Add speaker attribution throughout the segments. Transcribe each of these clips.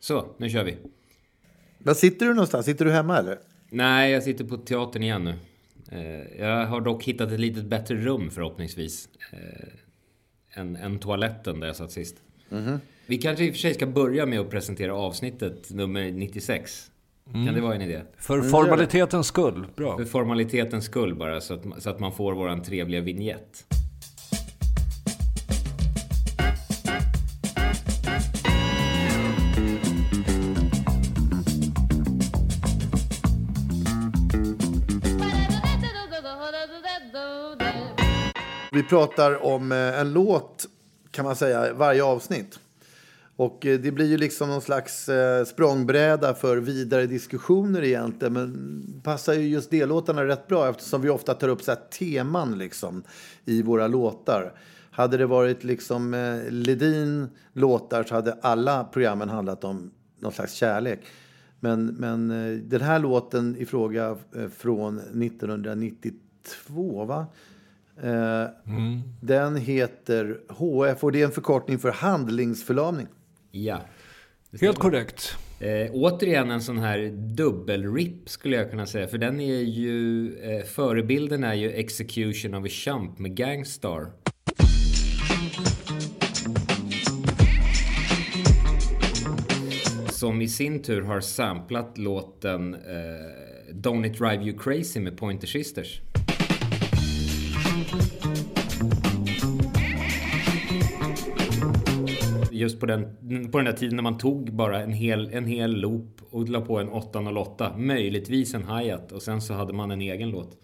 Speaker 1: Så, nu kör vi.
Speaker 2: Var sitter du någonstans? Sitter du hemma eller?
Speaker 1: Nej, jag sitter på teatern igen nu. Eh, Jag har dock hittat ett litet bättre rum förhoppningsvis. eh, Än, än toaletten där jag satt sist. Vi kanske i och för sig ska börja med att presentera avsnittet nummer 96. Kan det vara en idé?
Speaker 3: För formalitetens skull. Bra.
Speaker 1: För formalitetens skull bara, så att, så att man får våran trevliga vignett.
Speaker 2: Vi pratar om eh, en låt, kan man säga, varje avsnitt. Och eh, det blir ju liksom någon slags eh, språngbräda för vidare diskussioner egentligen. Men passar ju just det-låtarna rätt bra eftersom vi ofta tar upp så här teman liksom i våra låtar. Hade det varit liksom Ledin låtar så hade alla programmen handlat om någon slags kärlek. Men, men den här låten i fråga från 1992, va? Eh, Den heter HF och det är en förkortning för handlingsförlamning.
Speaker 1: Ja.
Speaker 3: Helt korrekt.
Speaker 1: Eh, återigen en sån här dubbel-rip skulle jag kunna säga. För den är ju... Eh, förebilden är ju Execution of a Chump med Gangstar. Som i sin tur har samplat låten eh, Don't It Drive You Crazy med Pointer Sisters. Just på den, på den där tiden när man tog bara en hel, en hel loop och la på en 808. Möjligtvis en hi-hat och sen så hade man en egen låt.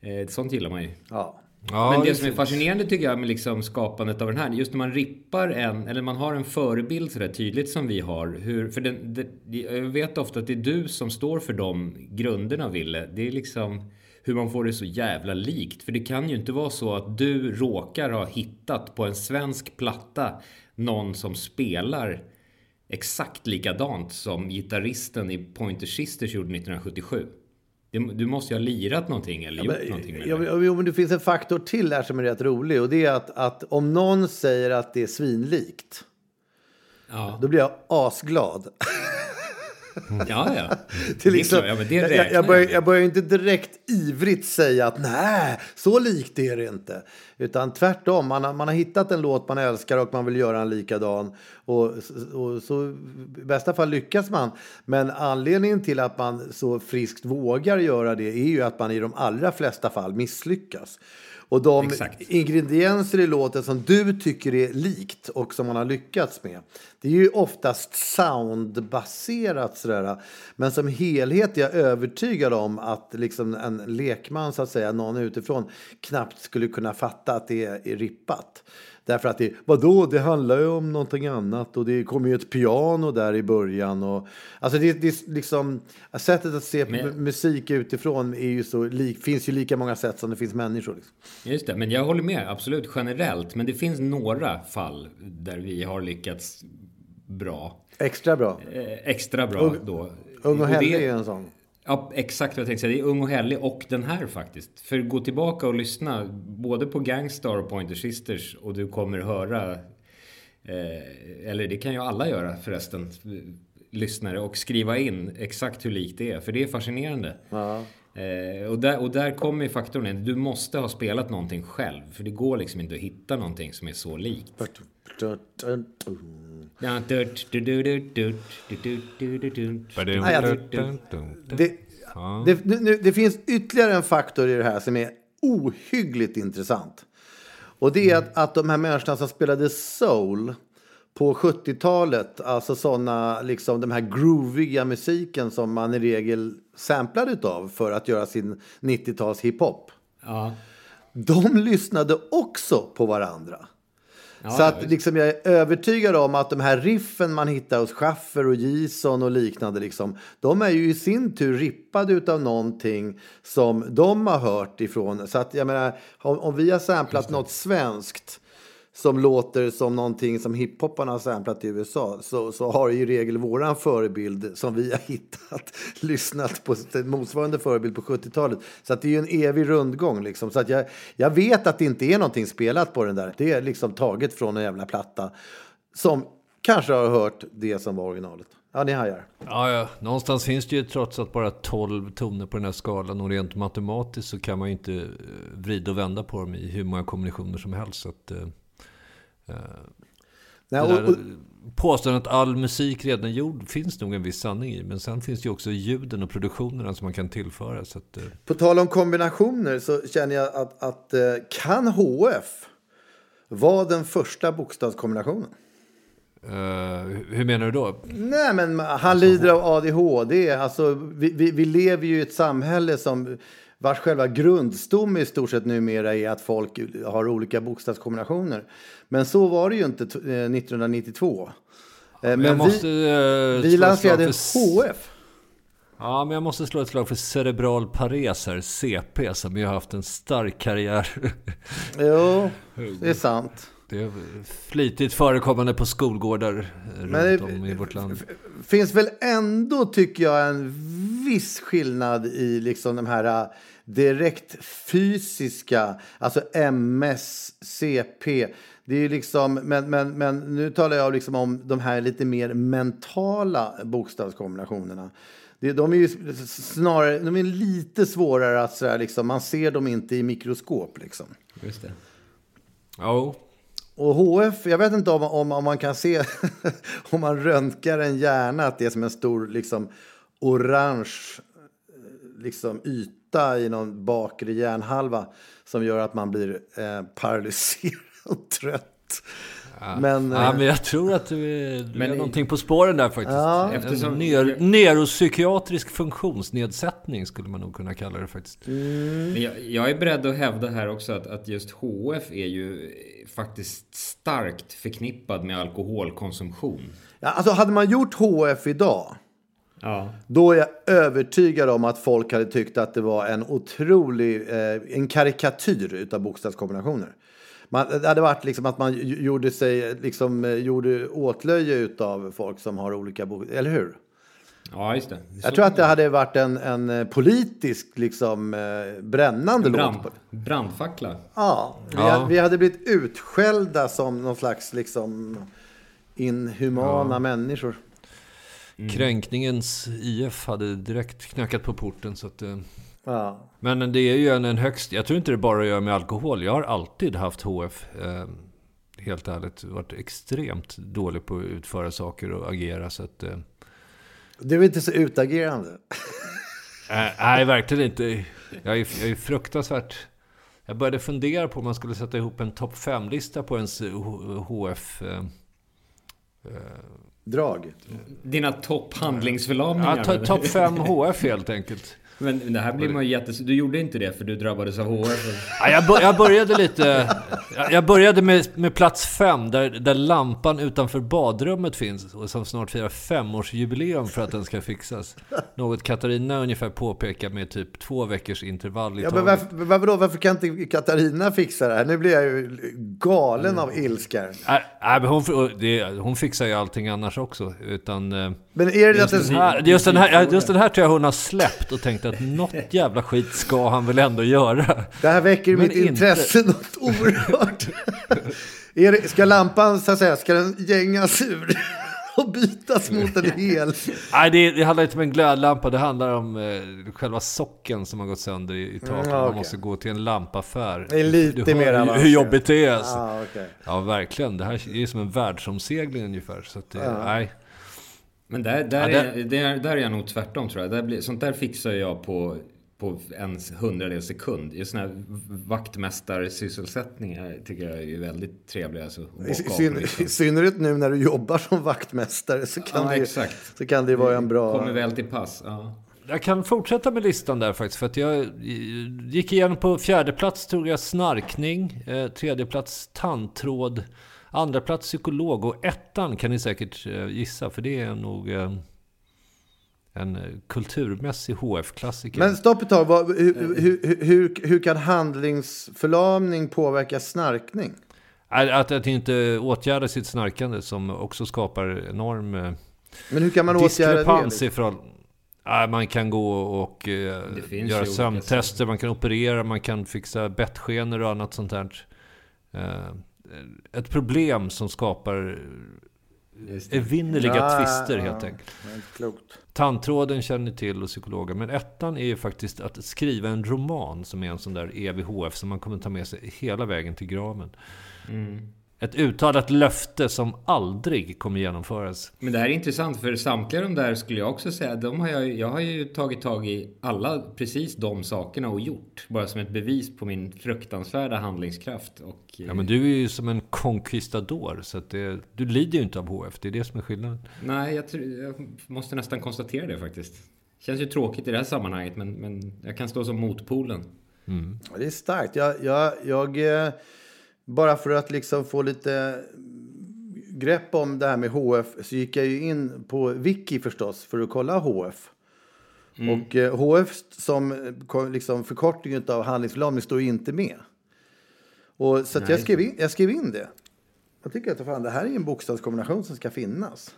Speaker 1: Eh, sånt gillar man ju.
Speaker 2: Ja.
Speaker 3: Ja,
Speaker 1: Men det
Speaker 3: är
Speaker 1: som är fascinerande tycker jag med liksom skapandet av den här, just när man rippar en, eller man har en förebild sådär tydligt som vi har. Hur, för den, det, jag vet ofta att det är du som står för de grunderna, Ville. Det är liksom hur man får det så jävla likt. För det kan ju inte vara så att du råkar ha hittat på en svensk platta någon som spelar exakt likadant som gitarristen i Pointer Sisters gjorde 1977. Det- Du måste ju ha lirat någonting eller gjort någonting med
Speaker 2: Ja,
Speaker 1: det.
Speaker 2: men- jo, men det finns en faktor till här som är rätt rolig. Och det är att, att om någon säger att det är svinlikt,
Speaker 1: Ja.
Speaker 2: då blir jag asglad.
Speaker 1: Ja, ja.
Speaker 2: Till
Speaker 1: Det är
Speaker 2: liksom,
Speaker 1: ja, men det
Speaker 2: jag, jag, börjar, jag börjar inte direkt ivrigt säga att nej, så likt är det inte. Utan tvärtom, man har, man har hittat en låt man älskar och man vill göra en likadan. Och, och så i bästa fall lyckas man. Men anledningen till att man så friskt vågar göra det är ju att man i de allra flesta fall misslyckas. Och de
Speaker 1: Exakt.
Speaker 2: ingredienser i låten som du tycker är likt och som man har lyckats med. Det är ju oftast soundbaserat sådär. Men som helhet är jag övertygad om att liksom en lekman så att säga, någon utifrån, knappt skulle kunna fatta att det är, är rippat. Därför att det, vadå, det handlar ju om någonting annat och det kommer ju ett piano där i början. Och, alltså det, det liksom, sättet att se
Speaker 1: Men-
Speaker 2: musik utifrån är ju så, finns ju lika många sätt som det finns människor. Liksom.
Speaker 1: Just det, men jag håller med absolut generellt. Men det finns några fall där vi har lyckats bra.
Speaker 2: Extra bra.
Speaker 1: Eh, extra bra då.
Speaker 2: Ung och
Speaker 1: det-
Speaker 2: Hellig är en sån.
Speaker 1: Ja, exakt vad jag tänkte säga. Det är Ung och Hellig och den här faktiskt. För gå tillbaka och lyssna både på Gangstar och Pointer Sisters och du kommer höra eh, eller det kan ju alla göra förresten, lyssnare, och skriva in exakt hur likt det är. För det är fascinerande. Eh, och, där, och där kommer ju faktorn in. Du måste ha spelat någonting själv. För det går liksom inte att hitta någonting som är så likt.
Speaker 2: Det, det, nu, det finns ytterligare en faktor i det här som är ohyggligt intressant. Och det är att, att de här människorna som spelade soul på 70-talet, alltså såna, liksom den här grooviga musiken som man i regel samplade utav för att göra sin 90-tals hiphop.
Speaker 1: Ja.
Speaker 2: De lyssnade också på varandra.
Speaker 1: Ja,
Speaker 2: så att liksom, jag är övertygad om att de här riffen man hittar hos Schaffer och Gison och liknande, liksom, de är ju i sin tur rippade utav någonting som de har hört ifrån. Så att jag menar, om, om vi har samplat något svenskt som låter som någonting som hiphopparna har samplat i USA så, så har i regel våran förebild som vi har hittat lyssnat på en motsvarande förebild på 70-talet. Så att det är ju en evig rundgång. Liksom. Så att jag, jag vet att det inte är någonting spelat på den där. Det är liksom taget från en jävla platta som kanske har hört det som var originalet. Ja, ni hajar.
Speaker 3: Ja, ja, någonstans finns det ju trots att bara 12 toner på den här skalan och rent matematiskt så kan man ju inte eh, vrida och vända på dem i hur många kombinationer som helst. Så att, eh,
Speaker 2: Nej,
Speaker 3: det
Speaker 2: och, och,
Speaker 3: Påståendet att all musik redan gjord finns nog en viss sanning i. Men sen finns det ju också ljuden och produktionerna som man kan tillföra. Så att, eh,
Speaker 2: på tal om kombinationer så känner jag att, att eh, kan HF vara den första bokstavskombinationen?
Speaker 3: eh, hur menar du då?
Speaker 2: Nej, men han lider av ADHD. Alltså, vi, vi, vi lever ju i ett samhälle som vars själva grundstomme i stort sett numera är att folk har olika bokstavskombinationer. Men så var det ju inte t- eh, 1992. Eh,
Speaker 3: Men jag måste
Speaker 2: vi,
Speaker 3: eh,
Speaker 2: vi
Speaker 3: ett
Speaker 2: lanserade
Speaker 3: för-
Speaker 2: HF.
Speaker 3: Ja, men jag måste slå ett slag för cerebral pares här, CP, som ju har haft en stark karriär.
Speaker 2: Jo, det är sant.
Speaker 3: Det är flitigt förekommande på skolgårdar runt
Speaker 2: det-
Speaker 3: om i vårt land.
Speaker 2: finns väl ändå, tycker jag, en viss skillnad i liksom de här direkt fysiska, alltså MS, CP. Det är liksom, men, men, men nu talar jag liksom om de här lite mer mentala bokstavskombinationerna. De är ju snarare, de är lite svårare att sådär liksom, man ser dem inte i mikroskop liksom.
Speaker 1: Just det.
Speaker 3: Ja,
Speaker 2: Och HF, jag vet inte om, om, om man kan se, om man röntgar en hjärna, att det är som en stor liksom, orange liksom, yta i någon bakre hjärnhalva som gör att man blir eh, paralyserad och trött. Men,
Speaker 3: ja,
Speaker 2: eh,
Speaker 3: men jag tror att du är, du
Speaker 1: Men
Speaker 3: är
Speaker 1: i-
Speaker 3: någonting på spåren där faktiskt.
Speaker 2: Ja.
Speaker 1: Eftersom-
Speaker 3: En ner, neuropsykiatrisk funktionsnedsättning skulle man nog kunna kalla det faktiskt.
Speaker 1: Men jag, jag är beredd att hävda här också att, att just HF är ju faktiskt starkt förknippad med alkoholkonsumtion.
Speaker 2: ja, alltså, hade man gjort HF idag,
Speaker 1: Ja.
Speaker 2: då är jag övertygad om att folk hade tyckt att det var en otrolig, eh, en karikatyr utav bokstavskombinationer. Man, det hade varit liksom att man gjorde sig, liksom, eh, gjorde åtlöje utav folk som har olika bokstäver, eller hur?
Speaker 1: ja, just det.
Speaker 2: Jag tror att det hade varit en, en eh, politisk, liksom, eh, brännande
Speaker 1: Brand,
Speaker 2: låt.
Speaker 1: brandfackla.
Speaker 2: Ja, vi,
Speaker 3: Ja.
Speaker 2: Hade, vi hade blivit utskällda som någon slags, liksom, inhumana människor.
Speaker 3: Kränkningens IF hade direkt knackat på porten. Så att, eh,
Speaker 2: Ja.
Speaker 3: men det är ju en, en högst... Jag tror inte det bara gör med alkohol. Jag har alltid haft HF. Eh, helt ärligt. Varit extremt dålig på att utföra saker och agera. Så att, eh,
Speaker 2: Du är inte så utagerande.
Speaker 3: Eh, nej, verkligen inte. Jag är, jag är fruktansvärt... Jag började fundera på om man skulle sätta ihop en topp 5-lista på ens HF... Eh,
Speaker 2: Drag.
Speaker 1: Dina topphandlingsförlamningar.
Speaker 3: ja, to- topp 5 HF helt enkelt.
Speaker 1: Men det här blir man ju jättes... Du gjorde inte det för du drabbades av HF.
Speaker 3: Ja, jag, bör, jag började lite... Jag, började med, med plats 5, där, där lampan utanför badrummet finns. Och som snart firar femårsjubileum för att den ska fixas. Något Katarina ungefär påpekar med typ två veckors intervall i
Speaker 2: Ja, men varför, varför, då? varför kan inte Katarina fixa det här? Nu blir jag ju galen av ilska.
Speaker 3: Nej, nej, men hon, det, hon fixar ju allting annars också. Utan... eh,
Speaker 2: Men är det att
Speaker 3: Den
Speaker 2: det...
Speaker 3: här, just, den här, just den här tror jag hon har släppt och tänkt att något jävla skit ska han väl ändå göra.
Speaker 2: Det här väcker
Speaker 3: Men
Speaker 2: mitt
Speaker 3: inte-
Speaker 2: intresse något oerhört. ska lampan, så att säga, ska den gängas ur? och bytas mot en hel.
Speaker 3: Nej, det, det handlar inte om en glödlampa. Det handlar om eh, själva socken som har gått sönder i, i taket.
Speaker 2: Mm,
Speaker 3: Man måste gå till en lampaffär.
Speaker 2: Det är lite
Speaker 3: du
Speaker 2: mer avancerat.
Speaker 3: hur jobbigt det är. Alltså.
Speaker 2: Ah, okej.
Speaker 3: Ja, verkligen. Det här är som en världsomsegling ungefär. Så att det, nej.
Speaker 1: Men där, där,
Speaker 3: Ja,
Speaker 1: är, där, där är jag nog tvärtom tror jag. Där blir, sånt där fixar jag på, på en hundradels sekund. Just såna här vaktmästarsysselsättningar tycker jag är väldigt trevliga. Alltså,
Speaker 2: I, syn,
Speaker 1: liksom.
Speaker 2: I synnerhet nu när du jobbar som vaktmästare så kan,
Speaker 1: Ja,
Speaker 2: det,
Speaker 1: exakt.
Speaker 2: så kan det vara en bra...
Speaker 1: Kommer väl till pass. Ja.
Speaker 3: Jag kan fortsätta med listan där faktiskt. För att jag gick igenom på fjärde plats tror jag snarkning. Eh, tredje plats tandtråd. Andra plats psykolog. Och ettan kan ni säkert eh, gissa. För det är nog eh, en kulturmässig HF-klassiker.
Speaker 2: Men stopp ett tag. Vad, hur, hur, hur, hur kan handlingsförlamning påverka snarkning?
Speaker 3: Att, att, inte åtgärda sitt snarkande som också skapar enorm eh,
Speaker 2: Men hur kan man åtgärda det? liksom?
Speaker 3: ifrån... Ja, man kan gå och göra sömntester, man kan operera, man kan fixa bettskenor och annat sånt där. Eh, ett problem som skapar evinnerliga
Speaker 2: Ja,
Speaker 3: tvister helt
Speaker 2: ja.
Speaker 3: enkelt.
Speaker 2: Klokt.
Speaker 3: Tandtråden känner till och psykologer. Men ettan är ju faktiskt att skriva en roman som är en sån där EVHF som man kommer ta med sig hela vägen till graven.
Speaker 1: Mm.
Speaker 3: Ett uttalat löfte som aldrig kommer genomföras.
Speaker 1: Men det här är intressant för samtliga de där skulle jag också säga, de har jag, jag har ju tagit tag i alla precis de sakerna och gjort. Bara som ett bevis på min fruktansvärda handlingskraft. Och,
Speaker 3: Ja men du är ju som en conquistador så att det, du lider ju inte av HF, det är det som är skillnaden.
Speaker 1: Nej, jag, jag måste nästan konstatera det faktiskt. Känns ju tråkigt i det här sammanhanget men, men jag kan stå som motpolen.
Speaker 2: Ja, Det är starkt. Jag, jag, jag, eh, bara för att liksom få lite grepp om det här med HF så gick jag ju in på Wiki förstås för att kolla HF. Och eh, HF som liksom förkortning av handlingsförlamning står ju inte med. Och, så jag, skrev in, jag skrev in det. Jag tycker att fan, det här är en bokstavskombination som ska finnas.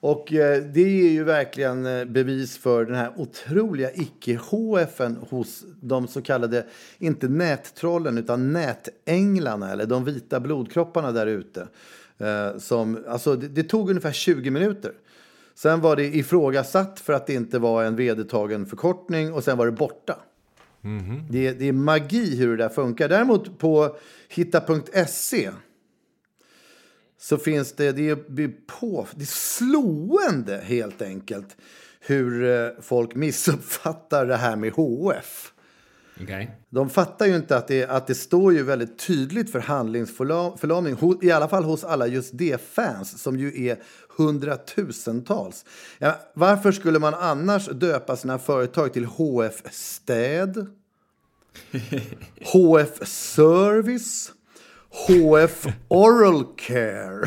Speaker 2: Och eh, det är ju verkligen eh, bevis för den här otroliga icke-HFen hos de så kallade, inte nättrollen utan nätänglarna eller de vita blodkropparna där ute. Eh, som, alltså det, det tog ungefär 20 minuter. Sen var det ifrågasatt för att det inte var en vedertagen förkortning och sen var det borta. Det, det är magi hur det där funkar. Däremot på hitta.se så finns det, det är, på, det är slående helt enkelt hur eh, folk missuppfattar det här med HF.
Speaker 1: Okej?
Speaker 2: De fattar ju inte att det, att det står ju väldigt tydligt för handlingsförlamning, i alla fall hos alla just det fans som ju är hundratusentals. Ja, varför skulle man annars döpa sina företag till HF Städ, HF Service, HF Oral Care,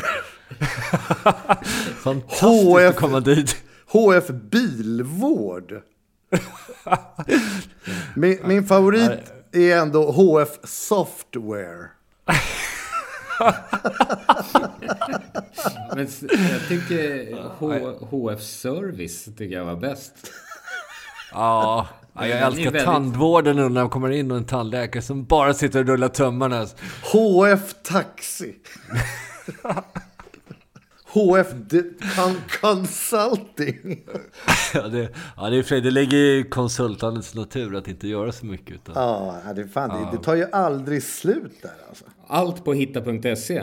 Speaker 3: Fantastiskt
Speaker 2: HF
Speaker 3: att komma dit.
Speaker 2: HF Bilvård. min, min favorit är ändå HF Software.
Speaker 1: Men jag tycker H, HF Service tycker jag var bäst.
Speaker 3: Ja, ja, jag
Speaker 1: är
Speaker 3: älskar
Speaker 1: väldigt-
Speaker 3: tandvården nu när man kommer in och en tandläkare som bara sitter och rullar tummarna.
Speaker 2: HF Taxi. HF Consulting.
Speaker 3: Ja, det, ja, det, är för, det ligger i konsultandets natur att inte göra så mycket. Utan,
Speaker 2: Ja, det, fan, det, det tar ju aldrig slut där alltså.
Speaker 1: Allt på hitta.se.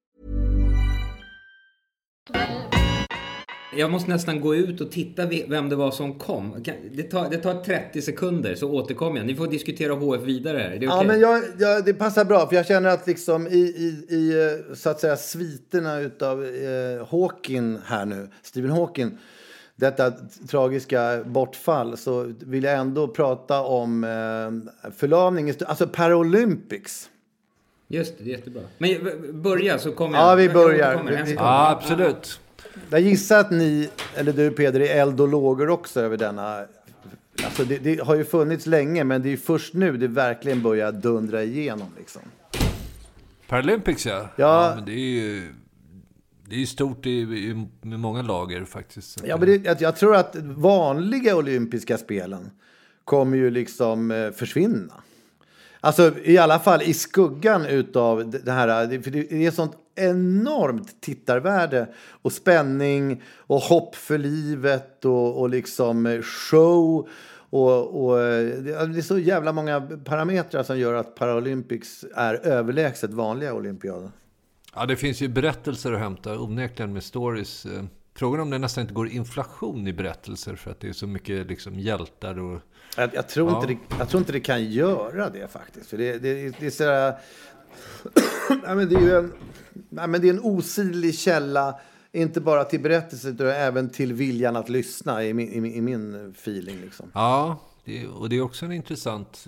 Speaker 1: Jag måste nästan gå ut och titta vem det var som kom. Det tar, det tar 30 sekunder så återkommer jag. Ni får diskutera HF vidare. Är det
Speaker 2: Ja,
Speaker 1: okej?
Speaker 2: men jag, jag, det passar bra, för jag känner att liksom i, i, i eh, så att säga sviterna utav eh, Hawking här nu, Stephen Hawking, detta tragiska bortfall, så vill jag ändå prata om eh, förlamning, alltså Paralympics.
Speaker 1: Just det, det är jättebra. Men börja så kommer jag.
Speaker 2: Ja, vi
Speaker 1: jag
Speaker 2: börjar. Vi-
Speaker 1: sekund.
Speaker 3: Ja, absolut.
Speaker 2: Jag gissar att ni, eller du Peder, är eld och lågor också över denna... Alltså det, det har ju funnits länge, men det är ju först nu det verkligen börjar dundra igenom. Liksom.
Speaker 3: Paralympics ja.
Speaker 2: Ja.
Speaker 3: men det är ju... Det är stort i, i, med många lager faktiskt.
Speaker 2: Ja, men det, jag, jag tror att vanliga olympiska spelen kommer ju liksom eh, försvinna. Alltså i alla fall i skuggan utav det här, för det är sånt enormt tittarvärde och spänning och hopp för livet och, och liksom show. Och, och det alltså, är så jävla många parametrar som gör att Paralympics är överlägset vanliga olympiader.
Speaker 3: Ja, det finns ju berättelser att hämta, onekligen med stories. Eh, frågan om det nästan inte går inflation i berättelser för att det är så mycket liksom hjältar och...
Speaker 2: Jag, jag, tror
Speaker 3: Ja.
Speaker 2: inte det, jag tror inte det kan göra det faktiskt. För det, det, det är sådär... nej, men det är ju en, nej, men det är en osidlig källa. Inte bara till berättelser utan även till viljan att lyssna i min, i i min feeling. Liksom.
Speaker 3: Ja, det, och det är också en intressant,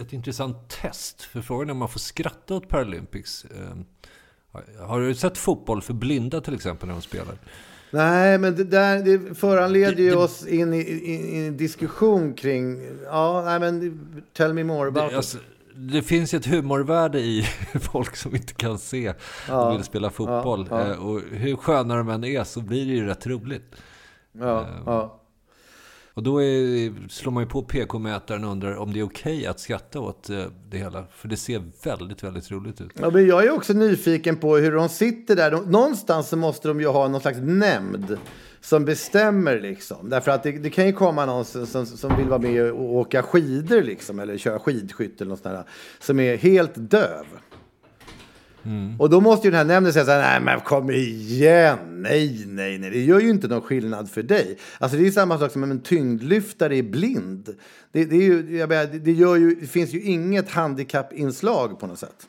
Speaker 3: ett intressant test. För frågan är om man får skratta åt Paralympics. Eh, har- Har du sett fotboll för blinda till exempel när de spelar?
Speaker 2: Nej, men det, där, det föranleder ju oss in i, i, i en diskussion kring... Ja, nej men tell me more about
Speaker 3: Det, alltså, det finns ju ett humorvärde i folk som inte kan se och vill spela fotboll.
Speaker 2: ja.
Speaker 3: Eh, Och hur sköna de än är så blir det ju rätt roligt.
Speaker 2: Ja, ja.
Speaker 3: Och då är, slår man ju på PK-mätaren och undrar om det är okej okay att skratta åt eh, det hela. För det ser väldigt, väldigt roligt ut.
Speaker 2: Ja, men jag är också nyfiken på hur de sitter där. De, någonstans så måste de ju ha någon slags nämnd som bestämmer liksom. Därför att det, det kan ju komma någon som, som, som vill vara med och åka skidor liksom. Eller köra skidskytte eller något sånt där. Som är helt döv. Mm. Och då måste ju den här nämnden säga så här, nej men kom igen, nej, nej, nej, det gör ju inte någon skillnad för dig. Alltså det är samma sak som om en tyngdlyftare är blind. Det, det, är ju, jag menar, det, gör ju, det finns ju inget handikappinslag på något sätt.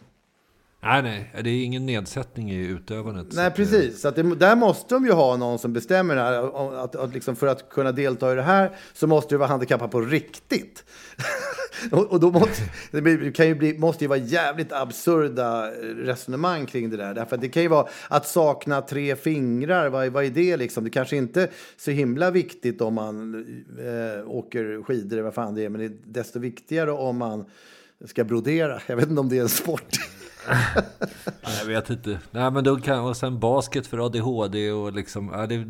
Speaker 3: Nej, nej, det är ingen nedsättning i utövandet.
Speaker 2: Nej,
Speaker 3: eh,
Speaker 2: precis. Så att det, där måste de ju ha någon som bestämmer det här. Att, att liksom för att kunna delta i det här så måste du vara handikappad på riktigt. och, och då måste, det kan ju bli, måste ju vara jävligt absurda resonemang kring det där. Därför att det kan ju vara att sakna tre fingrar. Vad, vad är det liksom? Det kanske inte är så himla viktigt om man eh, åker skidor eller vad fan det är. Men det är desto viktigare om man ska brodera. Jag vet inte om det är en sport.
Speaker 3: Nej, jag vet inte. Nej, men då kan, och sen basket för ADHD och liksom... Ja, det,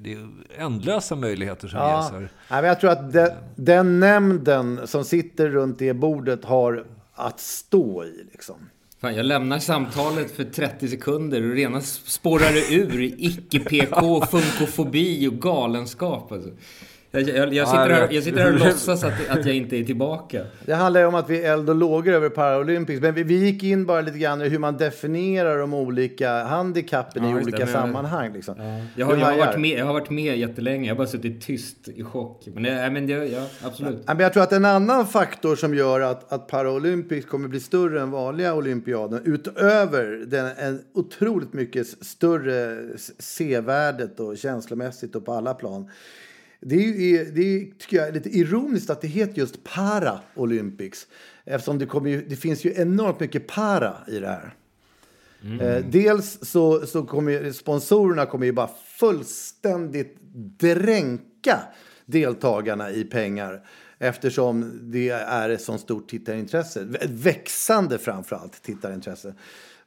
Speaker 3: det är ändlösa möjligheter som ges här.
Speaker 2: Nej, men jag tror att de, den nämnden som sitter runt det bordet har att stå i. Liksom.
Speaker 1: Fan, jag lämnar samtalet för 30 sekunder och rena spårar det ur i icke-PK, funkofobi och galenskap. Alltså. Jag, jag, jag,
Speaker 3: Ja,
Speaker 1: sitter här, jag sitter här och låtsas att, att jag inte är tillbaka.
Speaker 2: Det handlar ju om att vi är eld och lågor över Paralympics. Men vi, vi gick in bara lite grann hur man definierar de olika handikappen
Speaker 1: Ja,
Speaker 2: i
Speaker 1: det,
Speaker 2: olika
Speaker 1: jag-
Speaker 2: sammanhang. Liksom.
Speaker 1: Jag har, jag, har varit med, jag har varit med jättelänge. Jag har bara suttit tyst i chock. Men, det, men det, ja, absolut.
Speaker 2: Ja, men jag tror att en annan faktor som gör att, att Paralympics kommer bli större än vanliga olympiaden utöver den, en otroligt mycket större sevärdet och känslomässigt och på alla plan. Det är, ju, det är tycker jag, lite ironiskt att det heter just Paralympics. Eftersom det, kommer ju, det finns ju enormt mycket para i det här. Eh, dels så, så kommer sponsorerna kommer ju bara fullständigt dränka deltagarna i pengar. Eftersom det är ett sånt stort tittarintresse. Ett växande framförallt tittarintresse.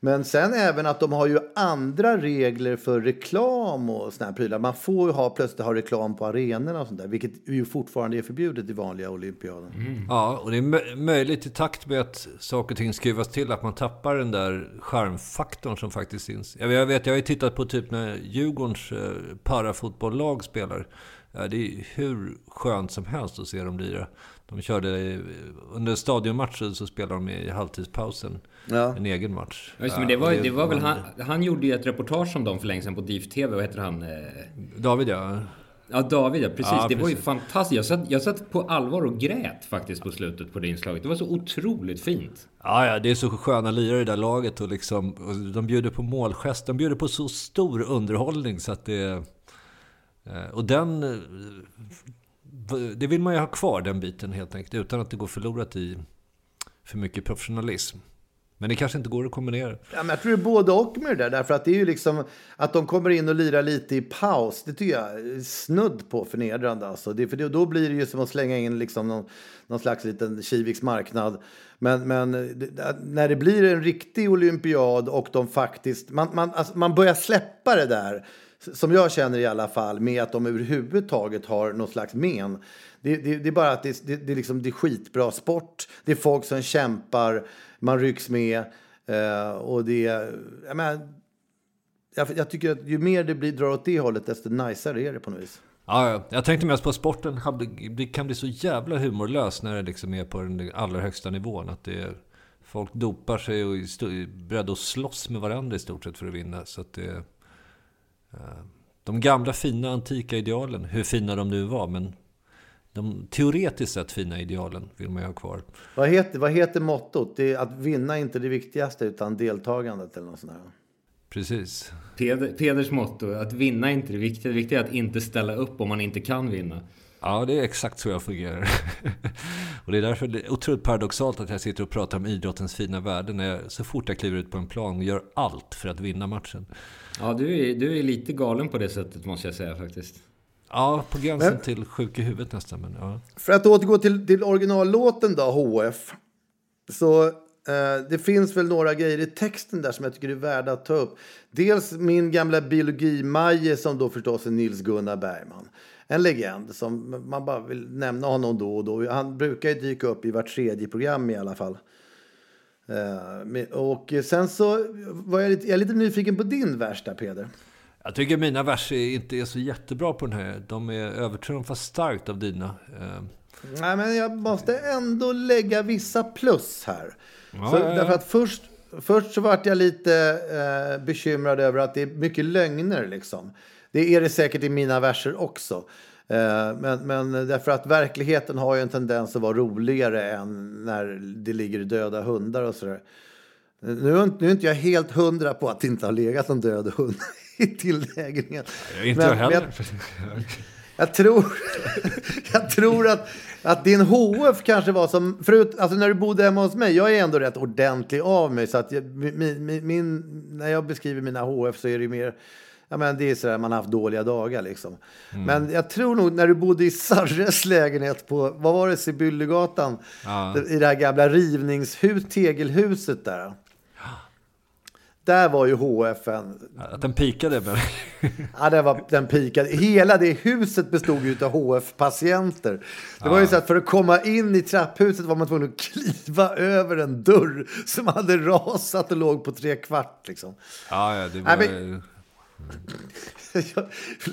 Speaker 2: Men sen även att de har ju andra regler för reklam och såna här prylar. Man får ju ha, plötsligt ha reklam på arenorna och sånt där. Vilket ju fortfarande är förbjudet i vanliga olympiaden. Mm.
Speaker 3: Ja, och det är mö- möjligt i takt med att saker och ting skruvas till att man tappar den där charmfaktorn som faktiskt finns. Jag vet, jag, har ju tittat på typ när Djurgårdens eh, parafotbolllag spelar. Ja, det är hur skönt som helst att se dem lira. De körde, under stadionmatchen så spelade de i halvtidspausen
Speaker 2: Ja.
Speaker 3: en egen match.
Speaker 1: Ja, just, men det var, det var väl han, han gjorde ju ett reportage om dem för länge sedan på DIF TV. Vad heter han? Eh,
Speaker 3: David ja.
Speaker 1: Ja, David ja, precis.
Speaker 3: Ja,
Speaker 1: det var ju
Speaker 3: precis.
Speaker 1: fantastiskt. Jag satt, jag satt på allvar och grät faktiskt på slutet på det inslaget. Det var så otroligt fint.
Speaker 3: Ja, ja, det är så sköna lirare i det där laget och liksom, och de bjuder på målgest. De bjuder på så stor underhållning så att det... Eh, och den... Eh, det vill man ju ha kvar, den biten helt enkelt. Utan att det går förlorat i för mycket professionalism. Men det kanske inte går att kombinera.
Speaker 2: Ja, men jag tror det är både och med det där. Därför att det är ju liksom att de kommer in och lirar lite i paus. Det tycker jag är snudd på förnedrande. Alltså. Det, för det, då blir det ju som att slänga in liksom någon, någon slags liten Kiviks marknad. Men, men det, när det blir en riktig olympiad och de faktiskt... Man, man, alltså, man börjar släppa det där. Som jag känner i alla fall, med att de överhuvudtaget har något slags men. Det, det, det är bara att det, det, det, liksom, det är skitbra sport. Det är folk som kämpar, man rycks med. Eh, och det, jag, menar, jag, jag tycker att ju mer det blir, drar åt det hållet, desto najsare är det på något vis.
Speaker 3: Ja. Jag tänkte mest på sporten det kan bli så jävla humorlös när det liksom är på den allra högsta nivån. Att det är, folk dopar sig och är beredda att slåss med varandra i stort sett för att vinna. Så att det, eh, de gamla fina antika idealen, hur fina de nu var, men de teoretiskt sett fina idealen vill man ju ha kvar.
Speaker 2: Vad heter, vad heter mottot? Det är att vinna är inte det viktigaste, utan deltagandet eller något sånt där.
Speaker 3: Precis.
Speaker 1: Peder, Peders motto, att vinna är inte det viktiga. Det viktiga är att inte ställa upp om man inte kan vinna.
Speaker 3: Ja, det är exakt så jag fungerar. och det är därför det är otroligt paradoxalt att jag sitter och pratar om idrottens fina värde när jag, så fort jag kliver ut på en plan gör allt för att vinna matchen.
Speaker 1: Ja, du är, du är lite galen på det sättet måste jag säga faktiskt.
Speaker 3: Ja, på gränsen
Speaker 2: Men-
Speaker 3: till sjuk i huvudet nästan. Men, ja.
Speaker 2: För att återgå till, till originallåten då, HF. Så eh, det finns väl några grejer i texten där som jag tycker är värda att ta upp. Dels min gamla biologi-Maje som då förstås är Nils Gunnar Bergman. En legend som man bara vill nämna honom då och då. Han brukar ju dyka upp i vart tredje program i alla fall. Eh, och sen så var jag lite, jag lite nyfiken på din vers där Peder.
Speaker 3: Jag tycker mina verser inte är så jättebra på den här. De är övertrumfade starkt av dina. Eh,
Speaker 2: Nej, men jag måste ändå lägga vissa plus här.
Speaker 3: Ja,
Speaker 2: så. Därför att först, först så vart jag lite eh, bekymrad över att det är mycket lögner. Liksom. Det är det säkert i mina verser också. Eh, men, men därför att verkligheten har ju en tendens att vara roligare än när det ligger döda hundar och sådär. Nu, är inte- nu är inte jag helt hundra på att det inte har legat någon död hund i tilllägningen.
Speaker 3: inte
Speaker 2: Men-
Speaker 3: jag heller.
Speaker 2: jag tror, jag tror att, att din HF kanske var som... Förut, alltså när du bodde hemma hos mig, jag är ändå rätt ordentlig av mig. Så att jag, min, min, när jag beskriver mina HF så är det mer... Ja, men det är sådär man har haft dåliga dagar liksom. Men jag tror nog när du bodde i Sarres lägenhet på, vad var det, Sibyllegatan?
Speaker 3: Ja.
Speaker 2: I det här gamla rivningshus, tegelhuset där. Där var ju HF en
Speaker 3: Att den pikade. Men...
Speaker 2: Ja, det var, den pikade. Hela det huset bestod ju av HF-patienter. Det var ju så att för att komma in i trapphuset var man tvungen att kliva över en dörr som hade rasat och låg på tre kvart. Liksom.
Speaker 3: Ja, ja, det var...
Speaker 2: Nej, men- Jag,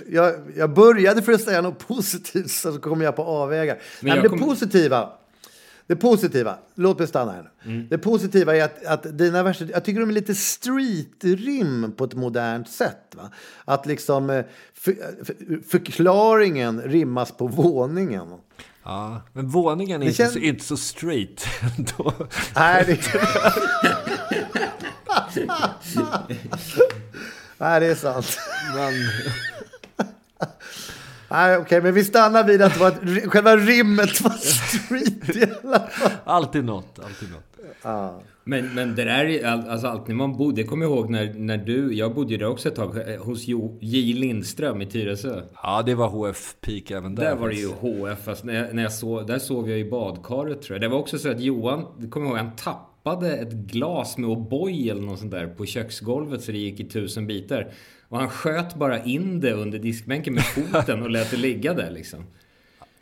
Speaker 2: jag, jag började för att säga något positivt så kom jag på avvägar. Nej, men
Speaker 1: jag
Speaker 2: det positiva, det positiva, låt mig stanna här nu. Det positiva är att, att dina verser, jag tycker de är lite street-rim på ett modernt sätt. Va? Att liksom eh, för, för, förklaringen rimmas på våningen.
Speaker 3: Ja, men våningen är inte,
Speaker 2: känns-
Speaker 3: så, inte så straight ändå.
Speaker 2: Nej, det... Nej, det är sant.
Speaker 3: Men...
Speaker 2: Nej, okej, men vi stannar vid att det var ett, själva rimmet var street i alla fall.
Speaker 3: Alltid något, alltid något.
Speaker 1: Men, men det där är all- alltså alltid man bodde, det kommer jag ihåg när, när du, jag bodde ju där också ett tag eh, hos jo, J Lindström i Tyresö.
Speaker 3: Ja, det var HF-peak även där.
Speaker 1: Där var det ju. HF, fast när jag, när jag sov, där sov jag i badkaret tror jag. Det var också så att Johan, det kommer jag ihåg, han tappade ett glas med O'boy eller något sånt där på köksgolvet så det gick i tusen bitar. Och han sköt bara in det under diskbänken med foten och lät det ligga där liksom.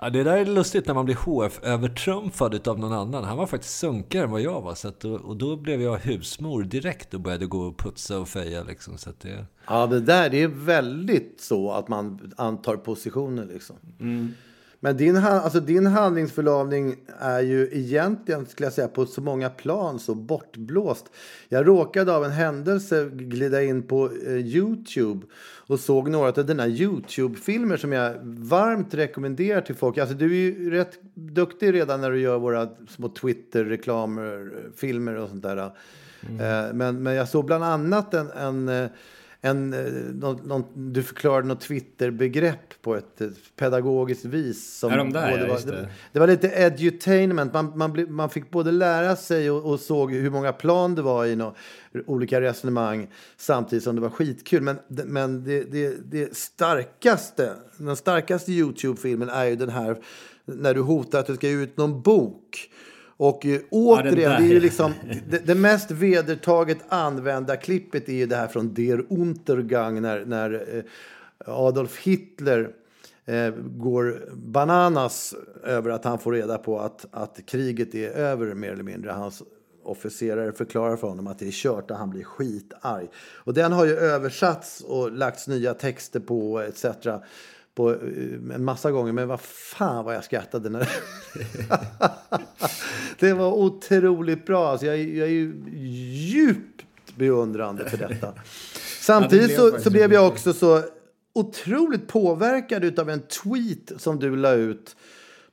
Speaker 3: Ja, det där är lustigt när man blir HF-övertrumfad av någon annan. Han var faktiskt sunkigare än vad jag var. Så att, då- och då blev jag husmor direkt och började gå och putsa och feja. Liksom, så att det,
Speaker 2: Ja, det där det är väldigt så att man antar positioner liksom. Men din, alltså din handlingsförlamning är ju egentligen, skulle jag säga, på så många plan så bortblåst. Jag råkade av en händelse glida in på eh, Youtube och såg några av dina Youtube-filmer som jag varmt rekommenderar till folk. Alltså du är ju rätt duktig redan när du gör våra små Twitter-reklamer, filmer och sånt där. Eh, Men, men jag såg bland annat en, en eh, en, eh, någon, någon, du förklarade något Twitter-begrepp på ett eh, pedagogiskt vis. Som
Speaker 1: de där, ja,
Speaker 2: var, det.
Speaker 1: det.
Speaker 2: var lite edutainment. Man, man, man fick både lära sig och, och såg hur många plan det var i nå, olika resonemang samtidigt som det var skitkul. Men, men det, det, det starkaste, den starkaste YouTube-filmen är ju den här när du hotar att du ska ge ut någon bok. Och eh, återigen,
Speaker 1: där.
Speaker 2: det är ju liksom det, det mest vedertaget använda klippet är ju det här från Der Untergang när, när eh, Adolf Hitler eh, går bananas över att han får reda på att, att kriget är över mer eller mindre. Hans officerare förklarar för honom att det är kört och han blir skitarg. Och den har ju översatts och lagts nya texter på etc. På eh, en massa gånger. Men vad fan vad jag skrattade när det var otroligt bra. Alltså jag, jag är ju djupt beundrande för detta. Samtidigt
Speaker 1: blev
Speaker 2: så, så blev jag också så otroligt påverkad av en tweet som du la ut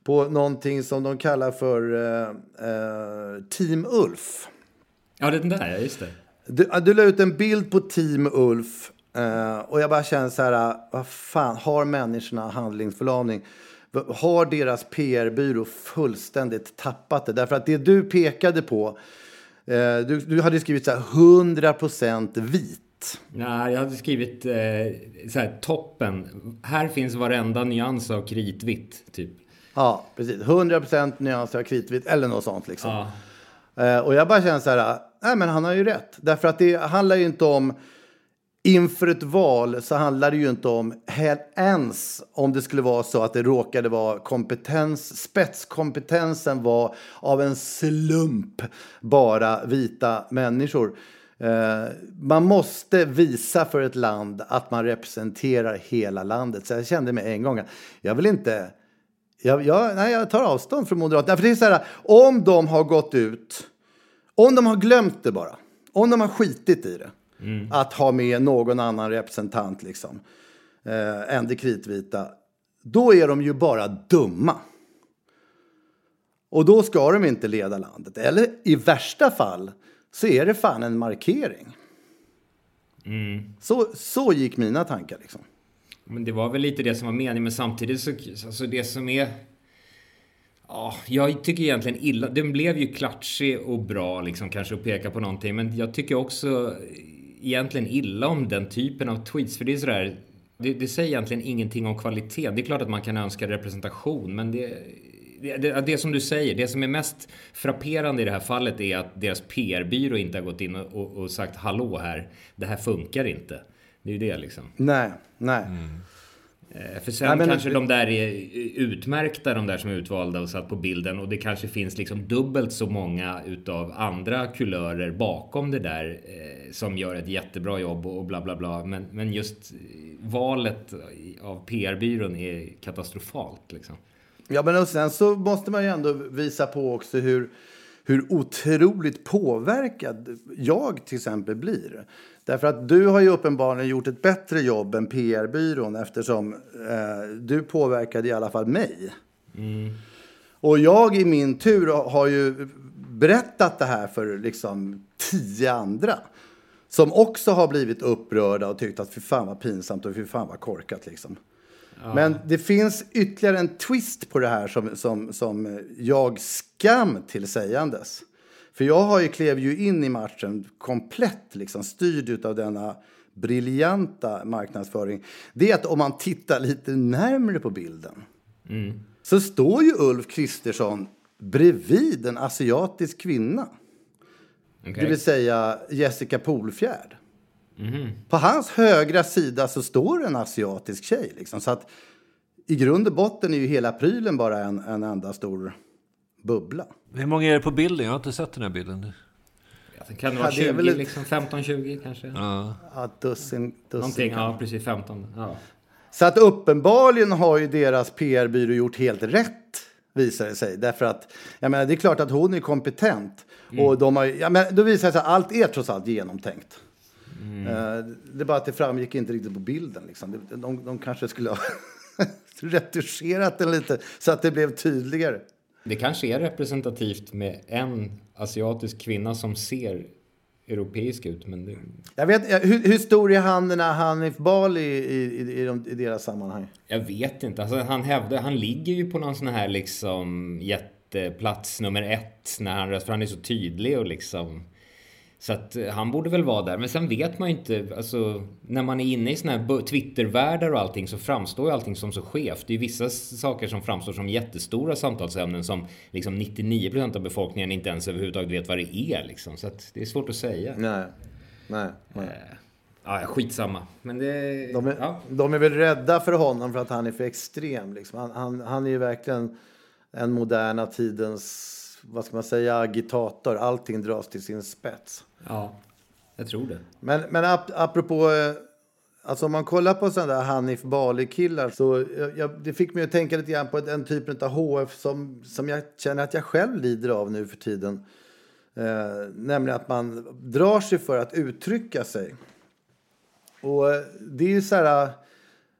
Speaker 2: på någonting som de kallar för eh, eh, Team Ulf.
Speaker 1: Ja, den där, ja just det.
Speaker 2: Du, du la ut en bild på Team Ulf eh, och jag bara känner så här, vad fan, har människorna handlingsförlamning? Har deras PR-byrå fullständigt tappat det? Därför att det du pekade på, eh, du, du hade skrivit så här 100% vit.
Speaker 1: Nej, jag hade skrivit eh, så här, toppen. Här finns varenda nyans av kritvitt, typ.
Speaker 2: Ja, precis. 100% nyanser av kritvitt eller något sånt liksom.
Speaker 1: Ja.
Speaker 2: Eh, och jag bara känner så här, nej men han har ju rätt. Därför att det handlar ju inte om, inför ett val så handlar det ju inte om, ens om det skulle vara så att det råkade vara kompetens, spetskompetensen var av en slump bara vita människor. Eh, man måste visa för ett land att man representerar hela landet. Så jag kände mig en gång att jag vill inte jag, jag, nej, jag tar avstånd från Moderaterna. För det är så här, om de har gått ut, om de har glömt det bara, om de har skitit i det, att ha med någon annan representant liksom, eh, än det kritvita, då är de ju bara dumma. Och då ska de inte leda landet. Eller i värsta fall så är det fan en markering. Så, så gick mina tankar liksom.
Speaker 1: Men det var väl lite det som var meningen, men samtidigt så... Alltså det som är... Ja, jag tycker egentligen illa... Den blev ju klatschig och bra liksom kanske att peka på någonting. Men jag tycker också egentligen illa om den typen av tweets. För det är sådär... Det, det säger egentligen ingenting om kvaliteten. Det är klart att man kan önska representation, men det... Det, det, det som du säger, det som är mest frapperande i det här fallet är att deras PR-byrå inte har gått in och, och, och sagt hallå här, det här funkar inte. Det är ju det liksom.
Speaker 2: Nej, nej.
Speaker 1: Eh, För sen
Speaker 2: Nej, men-
Speaker 1: kanske de där är utmärkta, de där som är utvalda och satt på bilden. Och det kanske finns liksom dubbelt så många utav andra kulörer bakom det där eh, som gör ett jättebra jobb och bla bla bla. Men, men just eh, valet av PR-byrån är katastrofalt liksom.
Speaker 2: Ja, men och sen så måste man ju ändå visa på också hur, hur otroligt påverkad jag till exempel blir. Därför att du har ju uppenbarligen gjort ett bättre jobb än PR-byrån eftersom eh, du påverkade i alla fall mig. Och jag i min tur har ju berättat det här för liksom tio andra. Som också har blivit upprörda och tyckt att fy fan vad pinsamt och fy fan vad korkat liksom. Men det finns ytterligare en twist på det här som, som, som jag skam till sägandes. För jag har ju klev ju in i matchen komplett liksom, styrd av denna briljanta marknadsföring. Det är att om man tittar lite närmre på bilden så står ju Ulf Kristersson bredvid en asiatisk kvinna.
Speaker 1: Okej.
Speaker 2: Det vill säga Jessica Polfjärd. På hans högra sida så står en asiatisk tjej. Liksom. Så att i grund och botten är ju hela prylen bara en, en enda stor bubbla.
Speaker 3: Hur många är det på bilden? Jag har inte sett den här bilden.
Speaker 1: Ja, det kan det vara
Speaker 2: det är
Speaker 1: 20,
Speaker 2: väl
Speaker 1: liksom 15-20 kanske?
Speaker 3: Ja.
Speaker 2: Ja, dussin, dussin.
Speaker 1: Någonting, ja precis 15. Ja.
Speaker 2: Så att uppenbarligen har ju deras PR-byrå gjort helt rätt, visar det sig. Därför att, jag menar, det är klart att hon är kompetent. Och de har, ja, men då visar det sig att allt är trots allt genomtänkt. Eh, det är bara att det framgick inte riktigt på bilden. Liksom. De, de, kanske skulle ha retuscherat den lite så att det blev tydligare.
Speaker 1: Det kanske är representativt med en asiatisk kvinna som ser europeisk ut. Men det,
Speaker 2: Jag vet, hur, hur stor är han den här Hanif Bali i, i, i, de, i deras sammanhang?
Speaker 1: jag vet inte. Alltså, han hävdar, han ligger ju på någon sån här liksom jätteplats nummer ett när han röstar. För han är så tydlig och liksom... Så att eh, han borde väl vara där. Men sen vet man ju inte, alltså när man är inne i såna här Twittervärldar och allting så framstår ju allting som så skevt. Det är ju vissa saker som framstår som jättestora samtalsämnen som liksom 99% av befolkningen inte ens överhuvudtaget vet vad det är liksom. Så att det är svårt att säga.
Speaker 2: Nej. Nej, nej.
Speaker 1: Ja, skitsamma. Men det...
Speaker 2: De är,
Speaker 1: ja.
Speaker 2: de är väl rädda för honom för att han är för extrem. Liksom. Han, han, han är ju verkligen en moderna tidens, vad ska man säga, agitator. Allting dras till sin spets.
Speaker 1: ja, jag tror det.
Speaker 2: Men, men ap, apropå, eh, alltså om man kollar på sådana där Hanif Bali-killar så jag, jag, det fick mig att tänka lite grann på den typen av HF som, som jag känner att jag själv lider av nu för tiden. Eh, nämligen att man drar sig för att uttrycka sig. Och eh, det är ju så här,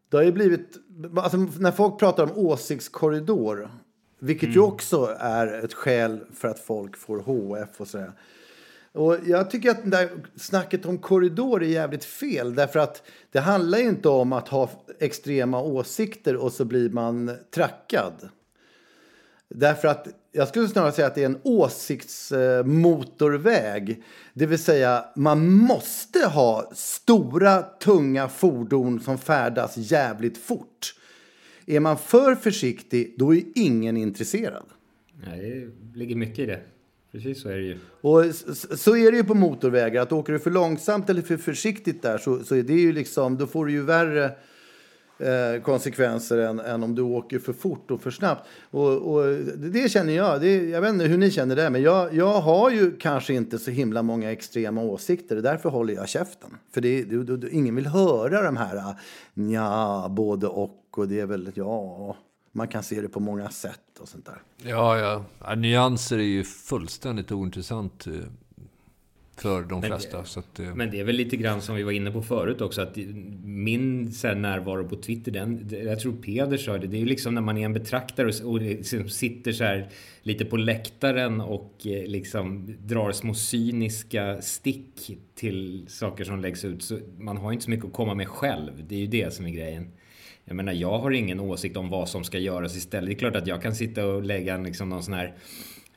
Speaker 2: det har ju blivit, alltså när folk pratar om åsiktskorridor, vilket ju också är ett skäl för att folk får HF och sådär. Och jag tycker att där snacket om korridor är jävligt fel. Därför att det handlar ju inte om att ha extrema åsikter och så blir man trackad. Därför att jag skulle snarare säga att det är en åsiktsmotorväg. Det vill säga, man måste ha stora, tunga fordon som färdas jävligt fort. Är man för försiktig, då är ingen intresserad.
Speaker 1: Nej, det ligger mycket i det. Precis så är det ju.
Speaker 2: Och så är det ju på motorvägar. Att åker du för långsamt eller för försiktigt där så, så är det ju liksom, då får du ju värre eh, konsekvenser än, än om du åker för fort och för snabbt. Och, och det det känner jag. Det, jag vet inte hur ni känner det, men jag, jag har ju kanske inte så himla många extrema åsikter. Därför håller jag käften. För det, det, det, ingen vill höra de här ja, både och. Och det är väl, ja, man kan se det på många sätt och sånt där.
Speaker 3: Ja, ja. ja. Nyanser är ju fullständigt ointressant eh, för de flesta. Så att, eh,
Speaker 1: Men det är väl lite grann som vi var inne på förut också att min så här, närvaro på Twitter, den, jag tror Peder sa det, det är ju liksom när man är en betraktare och, och liksom sitter så här lite på läktaren och eh, liksom drar små cyniska stick till saker som läggs ut. Så man har inte så mycket att komma med själv. Det är ju det som är grejen. Jag menar, jag har ingen åsikt om vad som ska göras istället. Det är klart att jag kan sitta och lägga en, liksom, någon sån här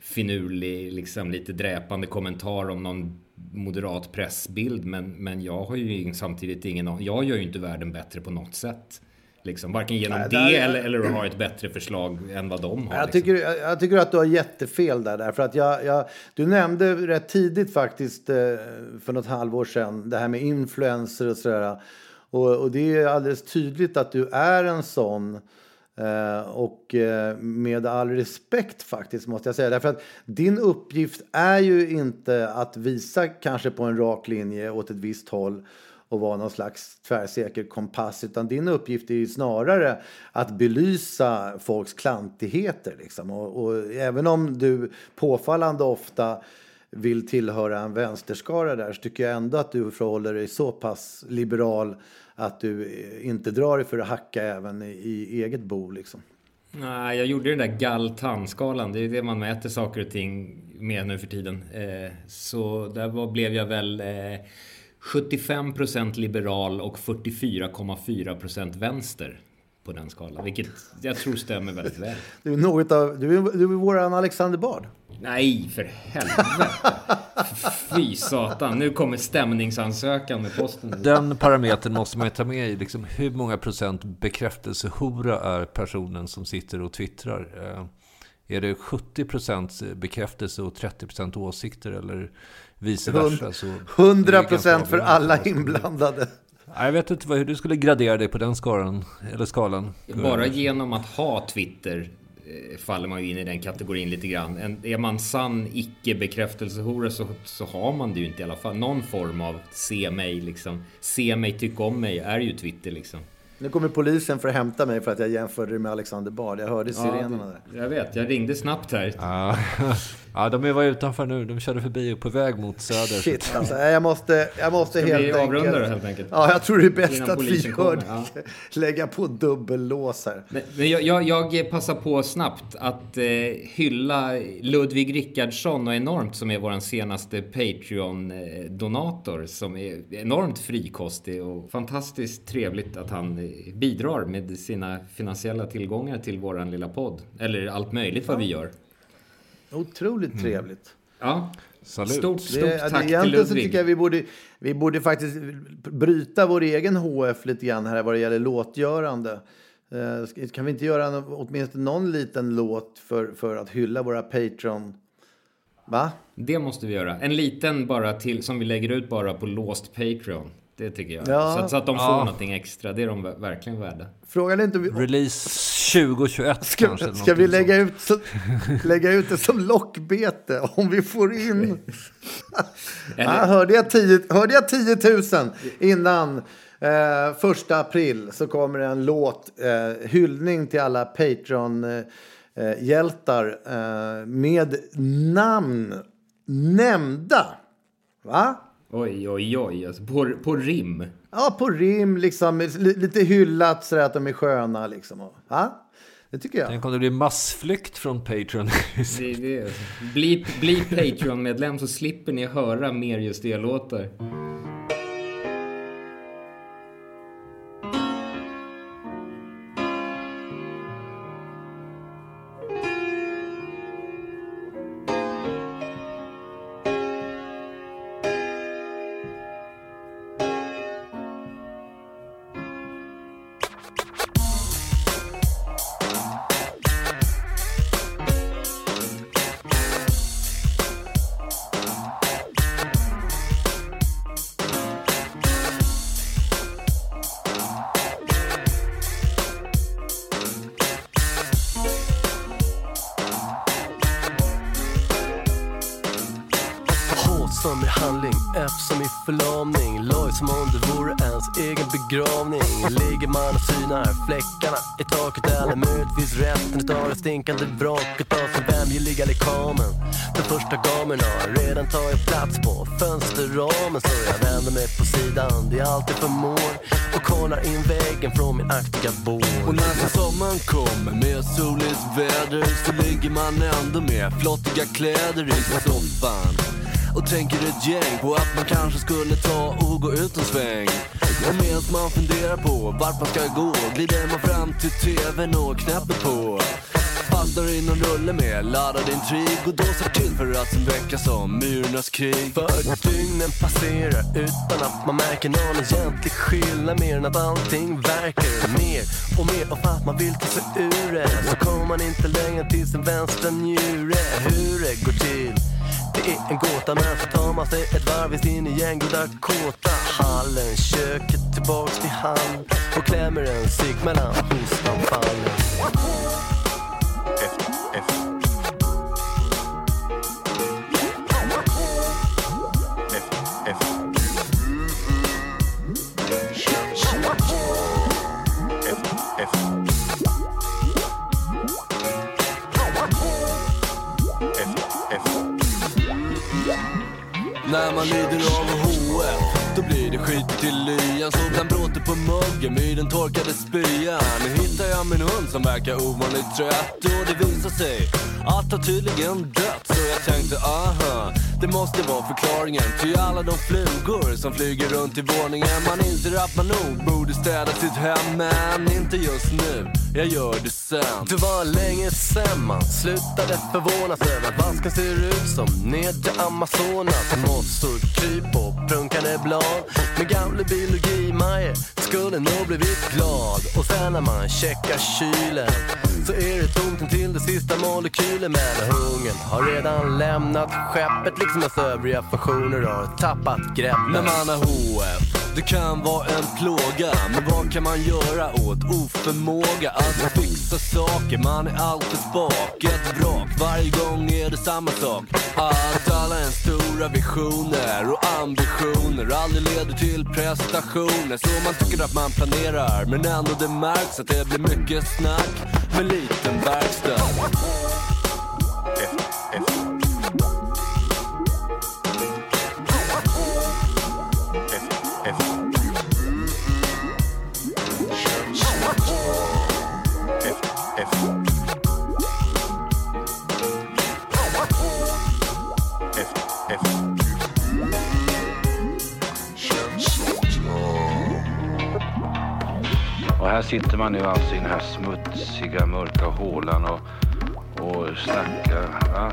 Speaker 1: finurlig, liksom lite dräpande kommentar om någon moderat pressbild. Men, men jag har ju samtidigt ingen Jag gör ju inte världen bättre på något sätt. Liksom, varken genom
Speaker 2: Nej,
Speaker 1: det
Speaker 2: där-
Speaker 1: eller, eller att ha ett bättre förslag än vad de har.
Speaker 2: Jag
Speaker 1: liksom.
Speaker 2: tycker, jag, jag tycker att du har jättefel där. Därför att jag, jag, du nämnde rätt tidigt faktiskt eh, för något halvår sedan det här med influencer och sådär. Och, och det är alldeles tydligt att du är en sån. Eh, och eh, med all respekt faktiskt måste jag säga. Därför att din uppgift är ju inte att visa kanske på en rak linje åt ett visst håll och vara någon slags tvärsäker kompass. Utan din uppgift är ju snarare att belysa folks klantigheter. Liksom. Och, och även om du påfallande ofta vill tillhöra en vänsterskara där så tycker jag ändå att du förhåller dig så pass liberal att du inte drar dig för att hacka även i, i eget bo. Liksom.
Speaker 1: Nej, jag gjorde den där gall-tandskalan. Det är det man mäter saker och ting med nu för tiden. Eh, så där var, blev jag väl eh, 75% liberal och 44,4% vänster på den skalan. Vilket jag tror stämmer väldigt väl.
Speaker 2: Du är något av, du är, du är våran Alexander Bard.
Speaker 1: Nej, för helvete. Fy satan, nu kommer stämningsansökan med posten.
Speaker 3: Den parametern måste man ju ta med i. Liksom, hur många procent bekräftelsehora är personen som sitter och twittrar? Eh, är det 70 procent bekräftelse och 30 procent åsikter eller vice versa? Så
Speaker 2: 100
Speaker 3: det är
Speaker 2: procent för alla inblandade.
Speaker 3: Jag vet inte vad- hur du skulle gradera dig på den skalan. Eller skalan.
Speaker 1: Bara genom att ha Twitter eh, faller man ju in i den kategorin lite grann. En, är man sann icke-bekräftelsehora så, så har man det ju inte i alla fall. Någon form av se mig liksom. Se mig, tycka om mig är ju Twitter liksom.
Speaker 2: Nu kommer polisen för att hämta mig för att jag jämförde det med Alexander Bard. Jag hörde sirenerna där.
Speaker 1: det, jag vet, jag ringde snabbt här.
Speaker 3: Ja, ja de är var utanför nu. De körde förbi och på väg mot söder.
Speaker 2: Shit alltså, jag måste, jag måste
Speaker 1: Ska
Speaker 2: helt
Speaker 1: vi
Speaker 2: enkelt...
Speaker 1: helt enkelt?
Speaker 2: Ja, jag tror det är bäst att vi gör
Speaker 1: kommer, ja.
Speaker 2: Lägga på dubbellås här.
Speaker 1: Men, men jag, jag, jag passar på snabbt att eh, hylla Ludvig Rickardsson och enormt som är vår senaste Patreon-donator som är enormt frikostig och fantastiskt trevligt att han eh, bidrar med sina finansiella tillgångar till våran lilla podd. Eller allt möjligt vad vi gör.
Speaker 2: Otroligt trevligt.
Speaker 1: Ja,
Speaker 3: Salut.
Speaker 1: stort, stort
Speaker 2: Det,
Speaker 1: tack till
Speaker 2: egentligen så
Speaker 1: Ludvig.
Speaker 2: tycker jag vi borde, vi borde faktiskt bryta vår egen HF lite grann här vad det gäller låtgörande. Eh, Kan vi inte göra åtminstone någon liten låt för, för att hylla våra Patreon? Va?
Speaker 1: Det måste vi göra. En liten bara till som vi lägger ut bara på låst Patreon. Det tycker jag.
Speaker 2: Ja.
Speaker 1: Så, att, så att de får
Speaker 3: Ja.
Speaker 1: någonting extra. Det är de ver- verkligen värda.
Speaker 2: Frågan är inte om vi,
Speaker 3: Release 2021
Speaker 2: ska,
Speaker 3: kanske.
Speaker 2: ska vi lägga ut, så, lägga ut det som lockbete om vi får in...
Speaker 1: Eller-
Speaker 2: Ah, hörde, jag 10, hörde jag 10 000 innan eh, första april så kommer en låt, eh, hyllning till alla Patreon-hjältar eh, med namn nämnda. Va?
Speaker 1: Oj, oj, oj. Alltså på, på rim.
Speaker 2: Ja, på rim, liksom, li- lite hyllat så att de är sköna. Liksom. Va? Det tycker jag.
Speaker 3: Tänk om det blir massflykt från Patreon.
Speaker 1: Det, det, bli bli Patreon-medlem så slipper ni höra mer just det låtar.
Speaker 4: Begravning. Ligger man och synar fläckarna i taket Eller möjligtvis resten utav det stinkande vraket av sin vem ligga lekamen Den första gamen har redan tagit plats på fönsterramen Så jag vänder mig på sidan, det är allt jag förmår Och kollar in väggen från min aktiga bår.
Speaker 5: Och när sen sommaren kommer med soligt väder så ligger man ändå med flottiga kläder i soffan. Och tänker ett gäng på att man kanske skulle ta och gå ut en sväng. Och medan man funderar på vart man ska gå glider man fram till tvn och knäpper på. Fastnar i någon rulle med laddad intrig och dåsar till för att sen väckas som myrornas krig.
Speaker 4: För dygnen passerar utan att man märker någon egentlig skillnad mer än att allting verkar mer och mer och för att man vill ta sig ur det så kommer man inte längre till sin vänstra njure. Hur det går till det är en gåta men så tar man sig ett varv i sin igen goda kåta. Hallen, köket tillbaks till hand. Och klämmer en cigg mellan hostanfallen.
Speaker 5: När man lider av HF Då blir det skit i lyan. Så bland bråte på muggen myren den torkade spyan. Nu hittar jag min hund som verkar ovanligt trött. Och det visar sig att han tydligen dött Så jag tänkte aha. Det måste vara förklaringen till alla de flugor som flyger runt i våningen. Man inser att man nog borde städa sitt hem, men inte just nu. Jag gör det sen.
Speaker 4: Det var länge sen man slutade förvånas över att vasken ser ut som nedre Amazonas. Mossor, kryp och prunkande blad. Med gamla biologi-Maje skulle nog blivit glad. Och sen när man checkar kylen så är det tomt intill det sista molekylen. Men hungern har redan lämnat skeppet liksom dess övriga funktioner har tappat greppet.
Speaker 5: När man har HF, det kan vara en plåga. Men vad kan man göra åt oförmåga att fixa saker? Man är alltid spak, ett vrak. Varje gång är det samma sak. Att alla ens stora visioner och ambitioner aldrig leder till prestationer. Så man tycker att man planerar, men ändå det märks att det blir mycket snack med liten verkstad.
Speaker 6: Här sitter man nu alltså i den här smutsiga, mörka hålan och, och snackar. Va?